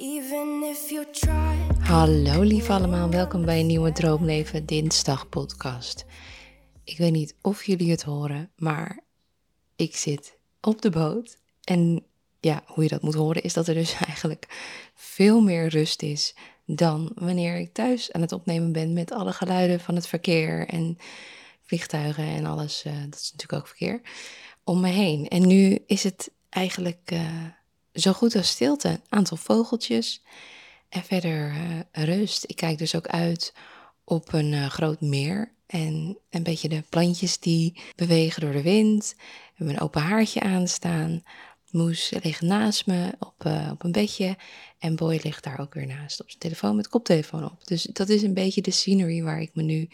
Even if you try. Hallo lieve allemaal, welkom bij een nieuwe Droomleven Dinsdag podcast. Ik weet niet of jullie het horen, maar ik zit op de boot. En ja, hoe je dat moet horen is dat er dus eigenlijk veel meer rust is dan wanneer ik thuis aan het opnemen ben met alle geluiden van het verkeer en vliegtuigen en alles. eh, dat is natuurlijk ook verkeer om me heen. En nu is het eigenlijk eh, zo goed als stilte. Een aantal vogeltjes en verder eh, rust. Ik kijk dus ook uit op een eh, groot meer. En een beetje de plantjes die bewegen door de wind. Een open haartje aanstaan. Moes ligt naast me op, eh, op een bedje. En Boy ligt daar ook weer naast op zijn telefoon met koptelefoon op. Dus dat is een beetje de scenery waar ik me nu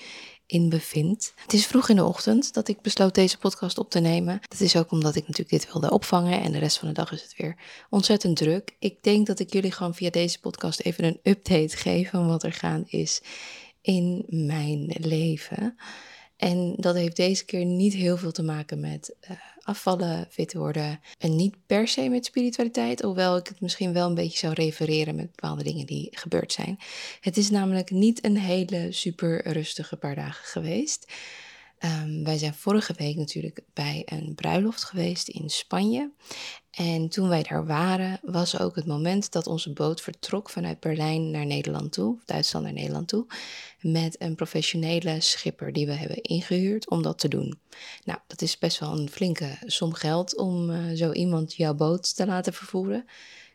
in bevind. Het is vroeg in de ochtend dat ik besloot deze podcast op te nemen. Dat is ook omdat ik natuurlijk dit wilde opvangen en de rest van de dag is het weer ontzettend druk. Ik denk dat ik jullie gewoon via deze podcast even een update geef van wat er gaande is in mijn leven. En dat heeft deze keer niet heel veel te maken met eh, afvallen, fit worden. En niet per se met spiritualiteit, hoewel ik het misschien wel een beetje zou refereren met bepaalde dingen die gebeurd zijn. Het is namelijk niet een hele super rustige paar dagen geweest. Ehm, wij zijn vorige week natuurlijk bij een bruiloft geweest in Spanje. En toen wij daar waren, was ook het moment dat onze boot vertrok vanuit Berlijn naar Nederland toe, Duitsland naar Nederland toe, met een professionele schipper die we hebben ingehuurd om dat te doen. Nou, dat is best wel een flinke som geld om eh, zo iemand jouw boot te laten vervoeren.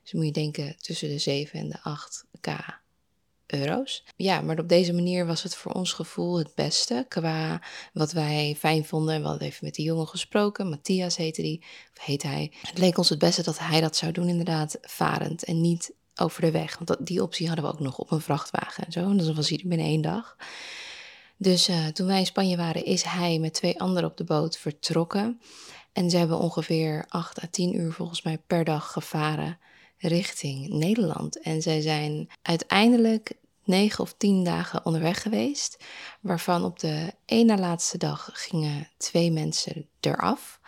Dus moet je denken tussen de 7 en de 8k euro's. Ja, maar op deze manier was het voor ons gevoel het beste qua wat wij fijn vonden. En we hadden even met die jongen gesproken. Matthias heette die, of heet hij. Het leek ons het beste dat hij dat zou doen inderdaad varend en niet over de weg. Want die optie hadden we ook nog op een vrachtwagen en zo. En dat was hier binnen één dag. Dus uh, toen wij in Spanje waren, is hij met twee anderen op de boot vertrokken. En ze hebben ongeveer 8 à 10 uur volgens mij per dag gevaren richting Nederland. En zij zijn uiteindelijk negen of tien dagen onderweg geweest, waarvan op de ene laatste dag gingen twee mensen eraf.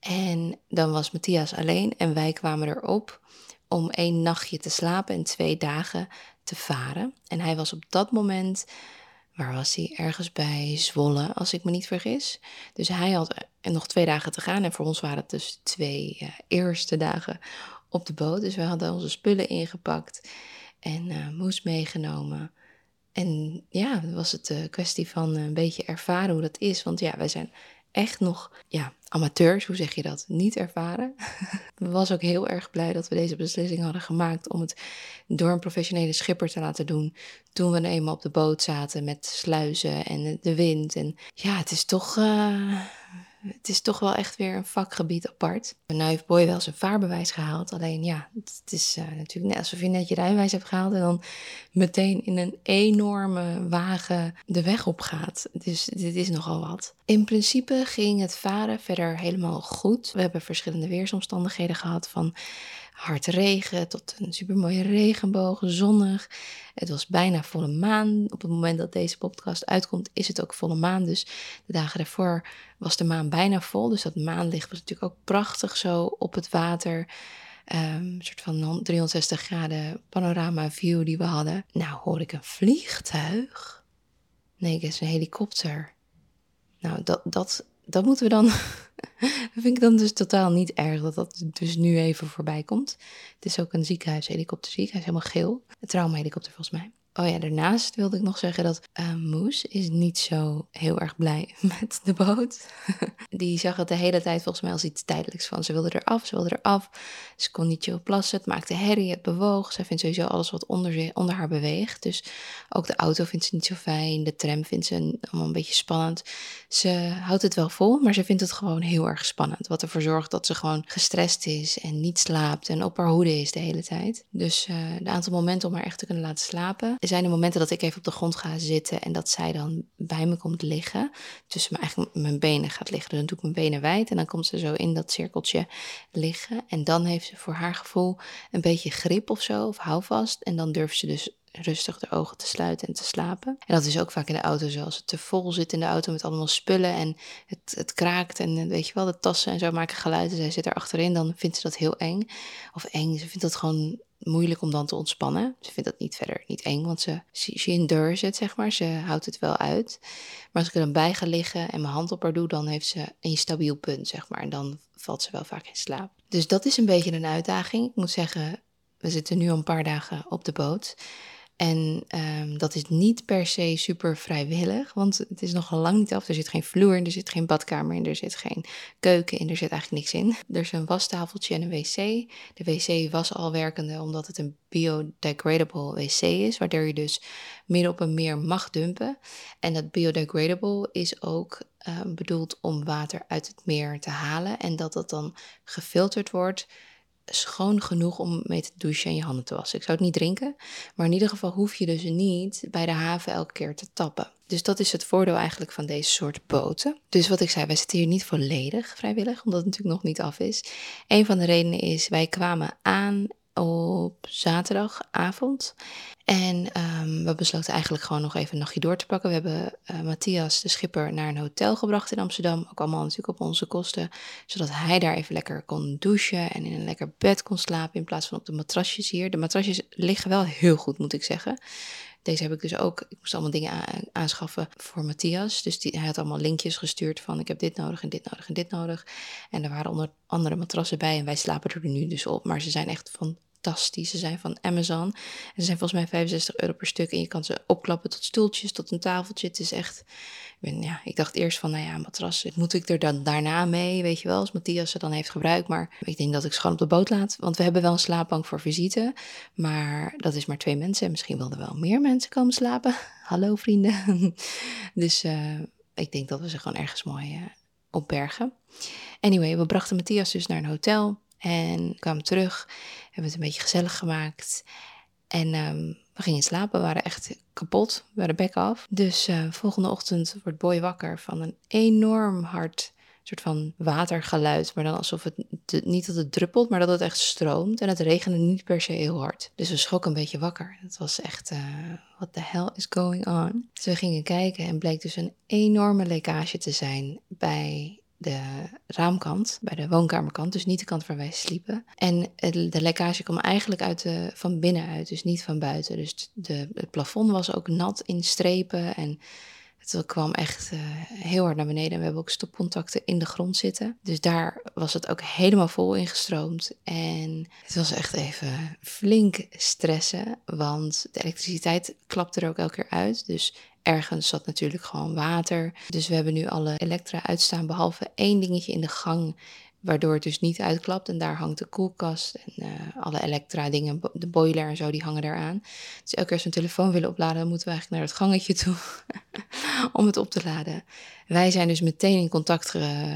En dan was Matthias alleen en wij kwamen erop om één nachtje te slapen en twee dagen te varen. En hij was op dat moment, waar was hij? Ergens bij Zwolle, als ik me niet vergis. Dus hij had nog twee dagen te gaan en voor ons waren het dus twee uh, eerste dagen op de boot. Dus we hadden onze spullen ingepakt en uh, moes meegenomen. En ja, dan was het een kwestie van een beetje ervaren hoe dat is. Want ja, wij zijn echt nog ja, amateurs, hoe zeg je dat? Niet ervaren. Ik was ook heel erg blij dat we deze beslissing hadden gemaakt om het door een professionele schipper te laten doen. Toen we eenmaal op de boot zaten met sluizen en de wind. En ja, het is toch. Het is toch wel echt weer een vakgebied apart. Nu heeft Boy wel zijn vaarbewijs gehaald. Alleen ja, het is uh, natuurlijk net alsof je net je rijbewijs hebt gehaald en dan meteen in een enorme wagen de weg op gaat. Dus dit is nogal wat. In principe ging het varen verder helemaal goed. We hebben verschillende weersomstandigheden gehad van hard regen tot een supermooie regenboog, zonnig. Het was bijna volle maan. Op het moment dat deze podcast uitkomt, is het ook volle maan. Dus de dagen daarvoor was de maan bijna vol. Dus dat maanlicht was natuurlijk ook prachtig zo op het water. Um, een soort van 360 graden panorama view die we hadden. Nou, hoor ik een vliegtuig? Nee, het is een helikopter. Nou, dat, dat, dat moeten we dan. vind ik dan dus totaal niet erg dat dat dus nu even voorbij komt. Het is ook een ziekenhuis, helikopterziekenhuis, helemaal geel. Een traumahelikopter volgens mij. Oh ja, daarnaast wilde ik nog zeggen dat uh, Moes is niet zo heel erg blij met de boot. Die zag het de hele tijd volgens mij als iets tijdelijks van. Ze wilde eraf, ze wilde eraf. Ze kon niet chill plassen, het maakte herrie, het bewoog. Zij vindt sowieso alles wat onder, onder haar beweegt. Dus ook de auto vindt ze niet zo fijn. De tram vindt ze allemaal een beetje spannend. Ze houdt het wel vol, maar ze vindt het gewoon heel erg spannend. Wat ervoor zorgt dat ze gewoon gestrest is en niet slaapt en op haar hoede is de hele tijd. Dus uh, de aantal momenten om haar echt te kunnen laten slapen zijn de momenten dat ik even op de grond ga zitten en dat zij dan bij me komt liggen. Tussen mijn, eigenlijk mijn benen gaat liggen. Dus dan doe ik mijn benen wijd en dan komt ze zo in dat cirkeltje liggen. En dan heeft ze voor haar gevoel een beetje grip of zo, of houvast. En dan durft ze dus rustig de ogen te sluiten en te slapen. En dat is ook vaak in de auto zo. Als het te vol zit in de auto met allemaal spullen en het, het kraakt en weet je wel, de tassen en zo maken geluiden. Zij zit er achterin, dan vindt ze dat heel eng. Of eng, ze vindt dat gewoon moeilijk om dan te ontspannen. Ze vindt dat niet verder niet eng, want ze, she endures het, zeg maar. Ze houdt het wel uit. Maar als ik er dan bij ga liggen en mijn hand op haar doe, dan heeft ze een stabiel punt, zeg maar. En dan valt ze wel vaak in slaap. Dus dat is een beetje een uitdaging. Ik moet zeggen, we zitten nu al een paar dagen op de boot. En um, dat is niet per se super vrijwillig, want het is nog lang niet af. Er zit geen vloer in, er zit geen badkamer in, er zit geen keuken in, er zit eigenlijk niks in. Er is een wastafeltje en een wc. De wc was al werkende omdat het een biodegradable wc is, waardoor je dus midden op een meer mag dumpen. En dat biodegradable is ook uh, bedoeld om water uit het meer te halen en dat dat dan gefilterd wordt schoon genoeg om mee te douchen en je handen te wassen. Ik zou het niet drinken, maar in ieder geval hoef je dus niet bij de haven elke keer te tappen. Dus dat is het voordeel eigenlijk van deze soort boten. Dus wat ik zei, wij zitten hier niet volledig vrijwillig, omdat het natuurlijk nog niet af is. Een van de redenen is, wij kwamen aan op zaterdagavond. En um, we besloten eigenlijk gewoon nog even een nachtje door te pakken. We hebben uh, Matthias, de schipper, naar een hotel gebracht in Amsterdam. Ook allemaal natuurlijk op onze kosten. Zodat hij daar even lekker kon douchen en in een lekker bed kon slapen. In plaats van op de matrasjes hier. De matrasjes liggen wel heel goed, moet ik zeggen. Deze heb ik dus ook. Ik moest allemaal dingen aanschaffen voor Matthias. Dus die, hij had allemaal linkjes gestuurd van ik heb dit nodig en dit nodig en dit nodig. En er waren onder andere matrassen bij en wij slapen er nu dus op. Maar ze zijn echt van fantastisch. Ze zijn van Amazon. En ze zijn volgens mij 65 euro per stuk. En je kan ze opklappen tot stoeltjes, tot een tafeltje. Het is echt. Ik, ben, ja, ik dacht eerst van, nou ja, een matras, moet ik er dan daarna mee, weet je wel, als Matthias ze dan heeft gebruikt. Maar ik denk dat ik ze gewoon op de boot laat. Want we hebben wel een slaapbank voor visite. Maar dat is maar twee mensen. En misschien wilden wel meer mensen komen slapen. Hallo vrienden. dus uh, ik denk dat we ze gewoon ergens mooi uh, opbergen. Anyway, we brachten Matthias dus naar een hotel. En kwamen terug, hebben het een beetje gezellig gemaakt. En um, we gingen slapen, we waren echt kapot, we waren bek af. Dus uh, volgende ochtend wordt Boy wakker van een enorm hard soort van watergeluid. Maar dan alsof het niet dat het druppelt, maar dat het echt stroomt. En het regende niet per se heel hard. Dus we schrokken een beetje wakker. Het was echt, uh, what the hell is going on? Dus we gingen kijken en bleek dus een enorme lekkage te zijn bij de raamkant, bij de woonkamerkant, dus niet de kant waar wij sliepen. En de lekkage kwam eigenlijk uit de, van binnenuit, dus niet van buiten. Dus de, het plafond was ook nat in strepen en het kwam echt uh, heel hard naar beneden. En we hebben ook stopcontacten in de grond zitten. Dus daar was het ook helemaal vol ingestroomd. En het was echt even flink stressen, want de elektriciteit klapte er ook elke keer uit. Dus Ergens zat natuurlijk gewoon water. Dus we hebben nu alle elektra uitstaan, behalve één dingetje in de gang, waardoor het dus niet uitklapt. En daar hangt de koelkast en uh, alle elektra dingen, de boiler en zo, die hangen daaraan. Dus elke keer als we een telefoon willen opladen, dan moeten we eigenlijk naar het gangetje toe om het op te laden. Wij zijn dus meteen in contact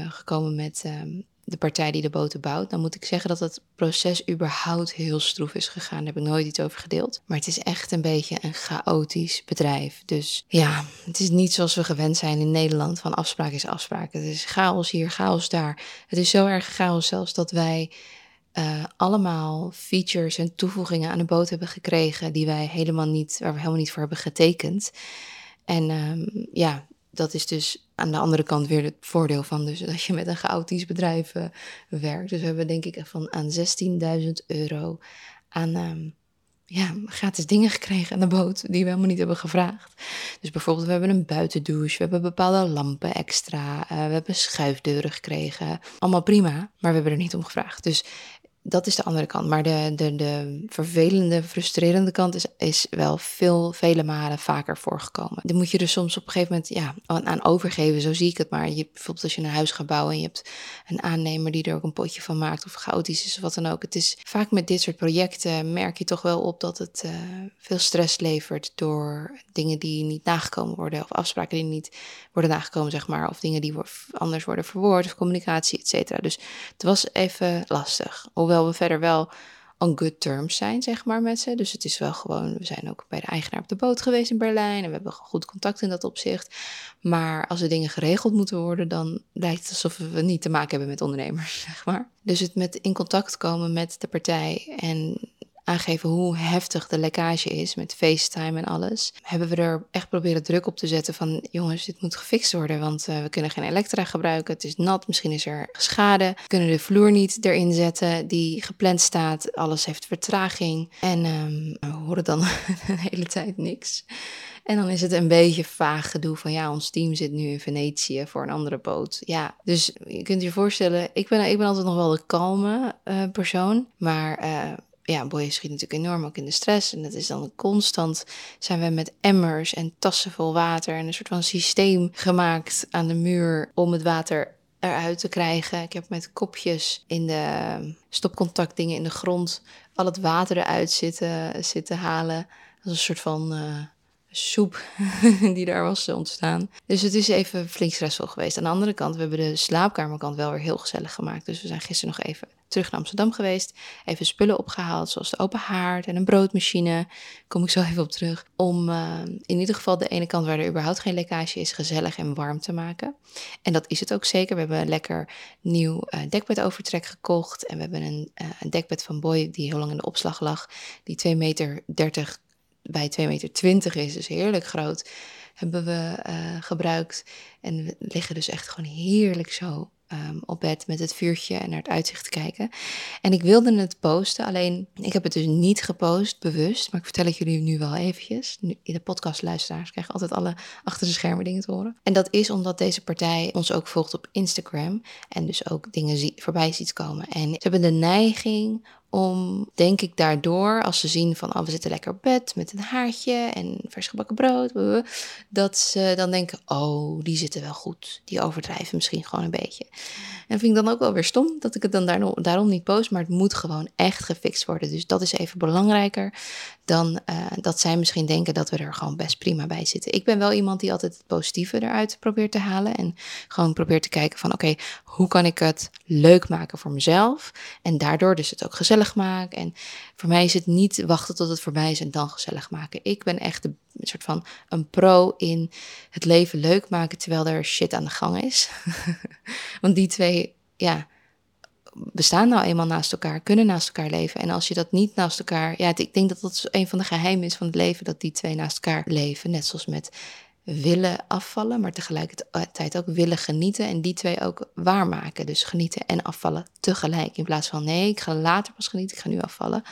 gekomen met um, de partij die de boten bouwt, dan moet ik zeggen dat het proces überhaupt heel stroef is gegaan. Daar heb ik nooit iets over gedeeld. Maar het is echt een beetje een chaotisch bedrijf. Dus ja, het is niet zoals we gewend zijn in Nederland van afspraak is afspraak. Het is chaos hier, chaos daar. Het is zo erg chaos zelfs dat wij uh, allemaal features en toevoegingen aan de boot hebben gekregen die wij helemaal niet, waar we helemaal niet voor hebben getekend. En um, ja, dat is dus aan de andere kant weer het voordeel van dus dat je met een chaotisch bedrijf uh, werkt. Dus we hebben denk ik van aan 16.000 euro aan um, ja, gratis dingen gekregen aan de boot die we helemaal niet hebben gevraagd. Dus bijvoorbeeld we hebben een buitendouche, we hebben bepaalde lampen extra, uh, we hebben schuifdeuren gekregen. Allemaal prima, maar we hebben er niet om gevraagd. Dus dat is de andere kant. Maar de, de, de vervelende, frustrerende kant is, is wel veel, vele malen vaker voorgekomen. Dan moet je er soms op een gegeven moment ja, aan, overgeven, zo zie ik het maar. Je, bijvoorbeeld als je een huis gaat bouwen en je hebt een aannemer die er ook een potje van maakt of chaotisch is of wat dan ook. Het is vaak met dit soort projecten merk je toch wel op dat het uh, veel stress levert door dingen die niet nagekomen worden of afspraken die niet worden nagekomen, zeg maar. Of dingen die anders worden verwoord of communicatie, et cetera. Dus het was even lastig. Hoewel Terwijl we verder wel on good terms zijn, zeg maar, met ze. Dus het is wel gewoon, we zijn ook bij de eigenaar op de boot geweest in Berlijn en we hebben goed contact in dat opzicht. Maar als er dingen geregeld moeten worden, dan lijkt het alsof we niet te maken hebben met ondernemers, zeg maar. Dus het met in contact komen met de partij en aangeven hoe heftig de lekkage is met FaceTime en alles, hebben we er echt proberen druk op te zetten van jongens, dit moet gefixt worden, want uh, we kunnen geen elektra gebruiken. Het is nat, misschien is er schade. Kunnen de vloer niet erin zetten die gepland staat. Alles heeft vertraging. En um, we horen dan de hele tijd niks. En dan is het een beetje vaag gedoe van ja, ons team zit nu in Venetië voor een andere boot. Ja, dus je kunt je voorstellen, ik ben, ik ben altijd nog wel de kalme uh, persoon. Maar uh, ja, Boy schiet natuurlijk enorm ook in de stress. En dat is dan constant zijn we met emmers en tassen vol water en een soort van systeem gemaakt aan de muur om het water eruit te krijgen. Ik heb met kopjes in de stopcontactdingen in de grond al het water eruit zitten, zitten halen. Dat is een soort van uh, soep die daar was ontstaan. Dus het is even flink stressvol geweest. Aan de andere kant, we hebben de slaapkamerkant wel weer heel gezellig gemaakt. Dus we zijn gisteren nog even terug naar Amsterdam geweest. Even spullen opgehaald, zoals de open haard en een broodmachine. Kom ik zo even op terug. Om uh, in ieder geval de ene kant waar er überhaupt geen lekkage is, gezellig en warm te maken. En dat is het ook zeker. We hebben een lekker nieuw uh, dekbedovertrek gekocht. En we hebben een, een dekbed van Boy die heel lang in de opslag lag. Die 2 meter 30 bij 2 meter 20 is, dus heerlijk groot. Hebben we gebruikt. En we liggen dus echt gewoon heerlijk zo um, op bed met het vuurtje en naar het uitzicht kijken. En ik wilde het posten, alleen ik heb het dus niet gepost, bewust. Maar ik vertel het jullie nu wel eventjes. Nu, in de podcastluisteraars krijgen altijd alle achter de schermen dingen te horen. En dat is omdat deze partij ons ook volgt op Instagram. En dus ook dingen zie, voorbij ziet komen. En ze hebben de neiging om, denk ik, daardoor, als ze zien van, oh, we zitten lekker op bed met een haartje en vers gebakken brood, dat ze dan denken, oh, die zitten wel goed. Die overdrijven misschien gewoon een beetje. En vind ik dan ook wel weer stom dat ik het dan daarom, daarom niet post, maar het moet gewoon echt gefixt worden. Dus dat is even belangrijker dan uh, dat zij misschien denken dat we er gewoon best prima bij zitten. Ik ben wel iemand die altijd het positieve eruit probeert te halen en gewoon probeert te kijken van, oké, hoe kan ik het leuk maken voor mezelf en daardoor dus het ook gezellig maken. En voor mij is het niet wachten tot het voorbij is en dan gezellig maken. Ik ben echt een soort van een pro in het leven leuk maken terwijl er shit aan de gang is. Want die twee, ja, bestaan nou eenmaal naast elkaar, kunnen naast elkaar leven. En als je dat niet naast elkaar, ja, ik denk dat dat een van de geheimen is van het leven, dat die twee naast elkaar leven. Net zoals met willen afvallen, maar tegelijkertijd ook willen genieten en die twee ook waarmaken. Dus genieten en afvallen tegelijk. In plaats van nee, ik ga later pas genieten, ik ga nu afvallen.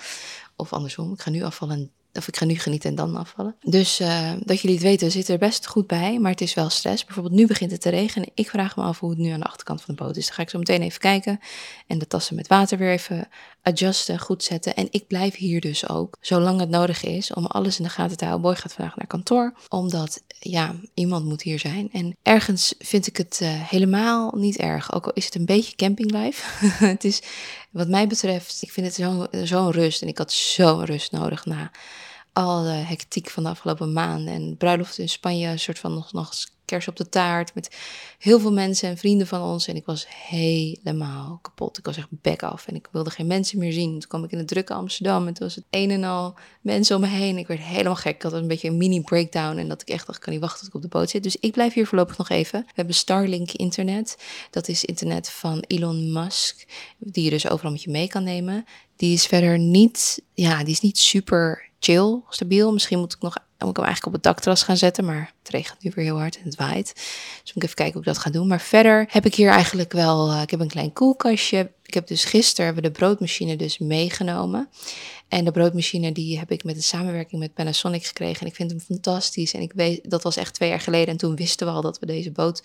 Of andersom, ik ga nu afvallen of ik ga nu genieten en dan afvallen. Dus uh, dat jullie het weten, we zitten er best goed bij, maar het is wel stress. Bijvoorbeeld nu begint het te regenen. Ik vraag me af hoe het nu aan de achterkant van de boot is. Dan ga ik zo meteen even kijken en de tassen met water weer even adjusten, goed zetten. En ik blijf hier dus ook, zolang het nodig is, om alles in de gaten te houden. Boy gaat vandaag naar kantoor, omdat ja, iemand moet hier zijn. En ergens vind ik het uh, helemaal niet erg, ook al is het een beetje campinglife. het is, wat mij betreft, ik vind het zo'n zo rust en ik had zo'n rust nodig na alle hectiek van de afgelopen maanden en bruiloft in Spanje, een soort van nog, nog kers op de taart met heel veel mensen en vrienden van ons. En ik was helemaal kapot. Ik was echt back af en ik wilde geen mensen meer zien. Toen kwam ik in het drukke Amsterdam en toen was het een en al mensen om me heen. Ik werd helemaal gek. Ik had een beetje een mini breakdown en dat ik echt dacht, kan niet wachten tot ik op de boot zit. Dus ik blijf hier voorlopig nog even. We hebben Starlink internet. Dat is internet van Elon Musk, die je dus overal met je mee kan nemen. Die is verder niet, ja, die is niet super chill, stabiel. Misschien moet ik nog moet ik hem eigenlijk op het dakterras gaan zetten, maar het regent nu weer heel hard en het waait. Dus moet ik even kijken hoe ik dat ga doen. Maar verder heb ik hier eigenlijk wel, uh, ik heb een klein koelkastje. Ik heb dus gisteren hebben de broodmachine dus meegenomen. En de broodmachine die heb ik met de samenwerking met Panasonic gekregen. En ik vind hem fantastisch. En ik weet, dat was echt twee jaar geleden. En toen wisten we al dat we deze boot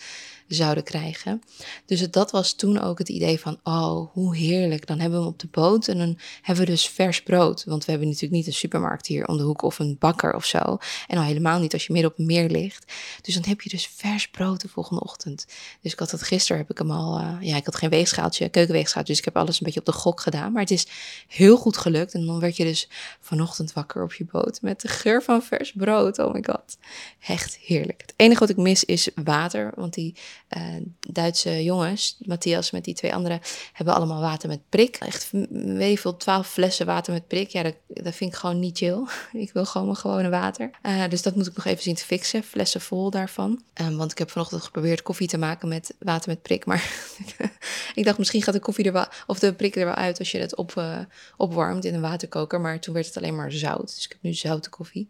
zouden krijgen. Dus het, dat was toen ook het idee van, oh, hoe heerlijk. Dan hebben we hem op de boot en dan hebben we dus vers brood. Want we hebben natuurlijk niet een supermarkt hier om de hoek of een bakker of zo. En al helemaal niet als je midden op een meer ligt. Dus dan heb je dus vers brood de volgende ochtend. Dus ik had het gisteren, heb ik hem al, uh, ja, ik had geen weegschaaltje, keukenweegschaaltje. Dus ik heb alles een beetje op de gok gedaan. Maar het is heel goed gelukt. En dan werd je dus vanochtend wakker op je boot met de geur van vers brood. Oh my god. Echt heerlijk. Het enige wat ik mis is water. Want die uh, Duitse jongens, Matthias met die twee anderen, hebben allemaal water met prik. Echt, veel, twaalf flessen water met prik. Ja, dat, dat vind ik gewoon niet chill. ik wil gewoon mijn gewone water. Uh, dus dat moet ik nog even zien te fixen. Flessen vol daarvan. Um, want ik heb vanochtend geprobeerd koffie te maken met water met prik. Maar ik dacht, misschien gaat de koffie er wel, of de prik er wel uit als je het op, uh, opwarmt in een waterkoker maar toen werd het alleen maar zout. Dus ik heb nu zoute koffie.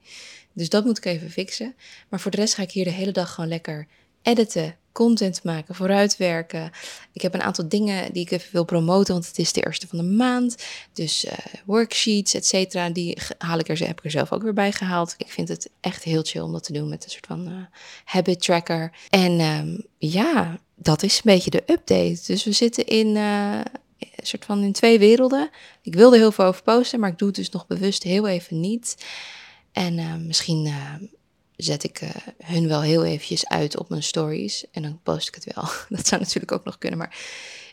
Dus dat moet ik even fixen. Maar voor de rest ga ik hier de hele dag gewoon lekker editen, content maken, vooruitwerken. Ik heb een aantal dingen die ik even wil promoten, want het is de eerste van de maand. Dus uh, worksheets, et cetera, die haal ik er, heb ik er zelf ook weer bij gehaald. Ik vind het echt heel chill om dat te doen met een soort van uh, habit tracker. En um, ja, dat is een beetje de update. Dus we zitten in... Uh, een soort van in twee werelden. Ik wilde heel veel over posten, maar ik doe het dus nog bewust heel even niet. En uh, misschien uh, zet ik uh, hun wel heel eventjes uit op mijn stories en dan post ik het wel. Dat zou natuurlijk ook nog kunnen, maar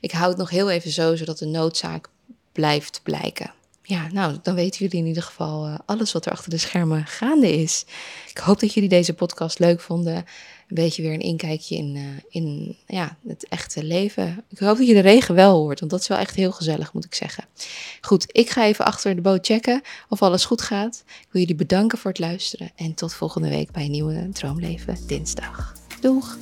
ik hou het nog heel even zo, zodat de noodzaak blijft blijken. Ja, nou, dan weten jullie in ieder geval alles wat er achter de schermen gaande is. Ik hoop dat jullie deze podcast leuk vonden een beetje weer een inkijkje in, uh, in ja, het echte leven. Ik hoop dat je de regen wel hoort, want dat is wel echt heel gezellig, moet ik zeggen. Goed, ik ga even achter de boot checken of alles goed gaat. Ik wil jullie bedanken voor het luisteren en tot volgende week bij een nieuwe Droomleven dinsdag. Doeg!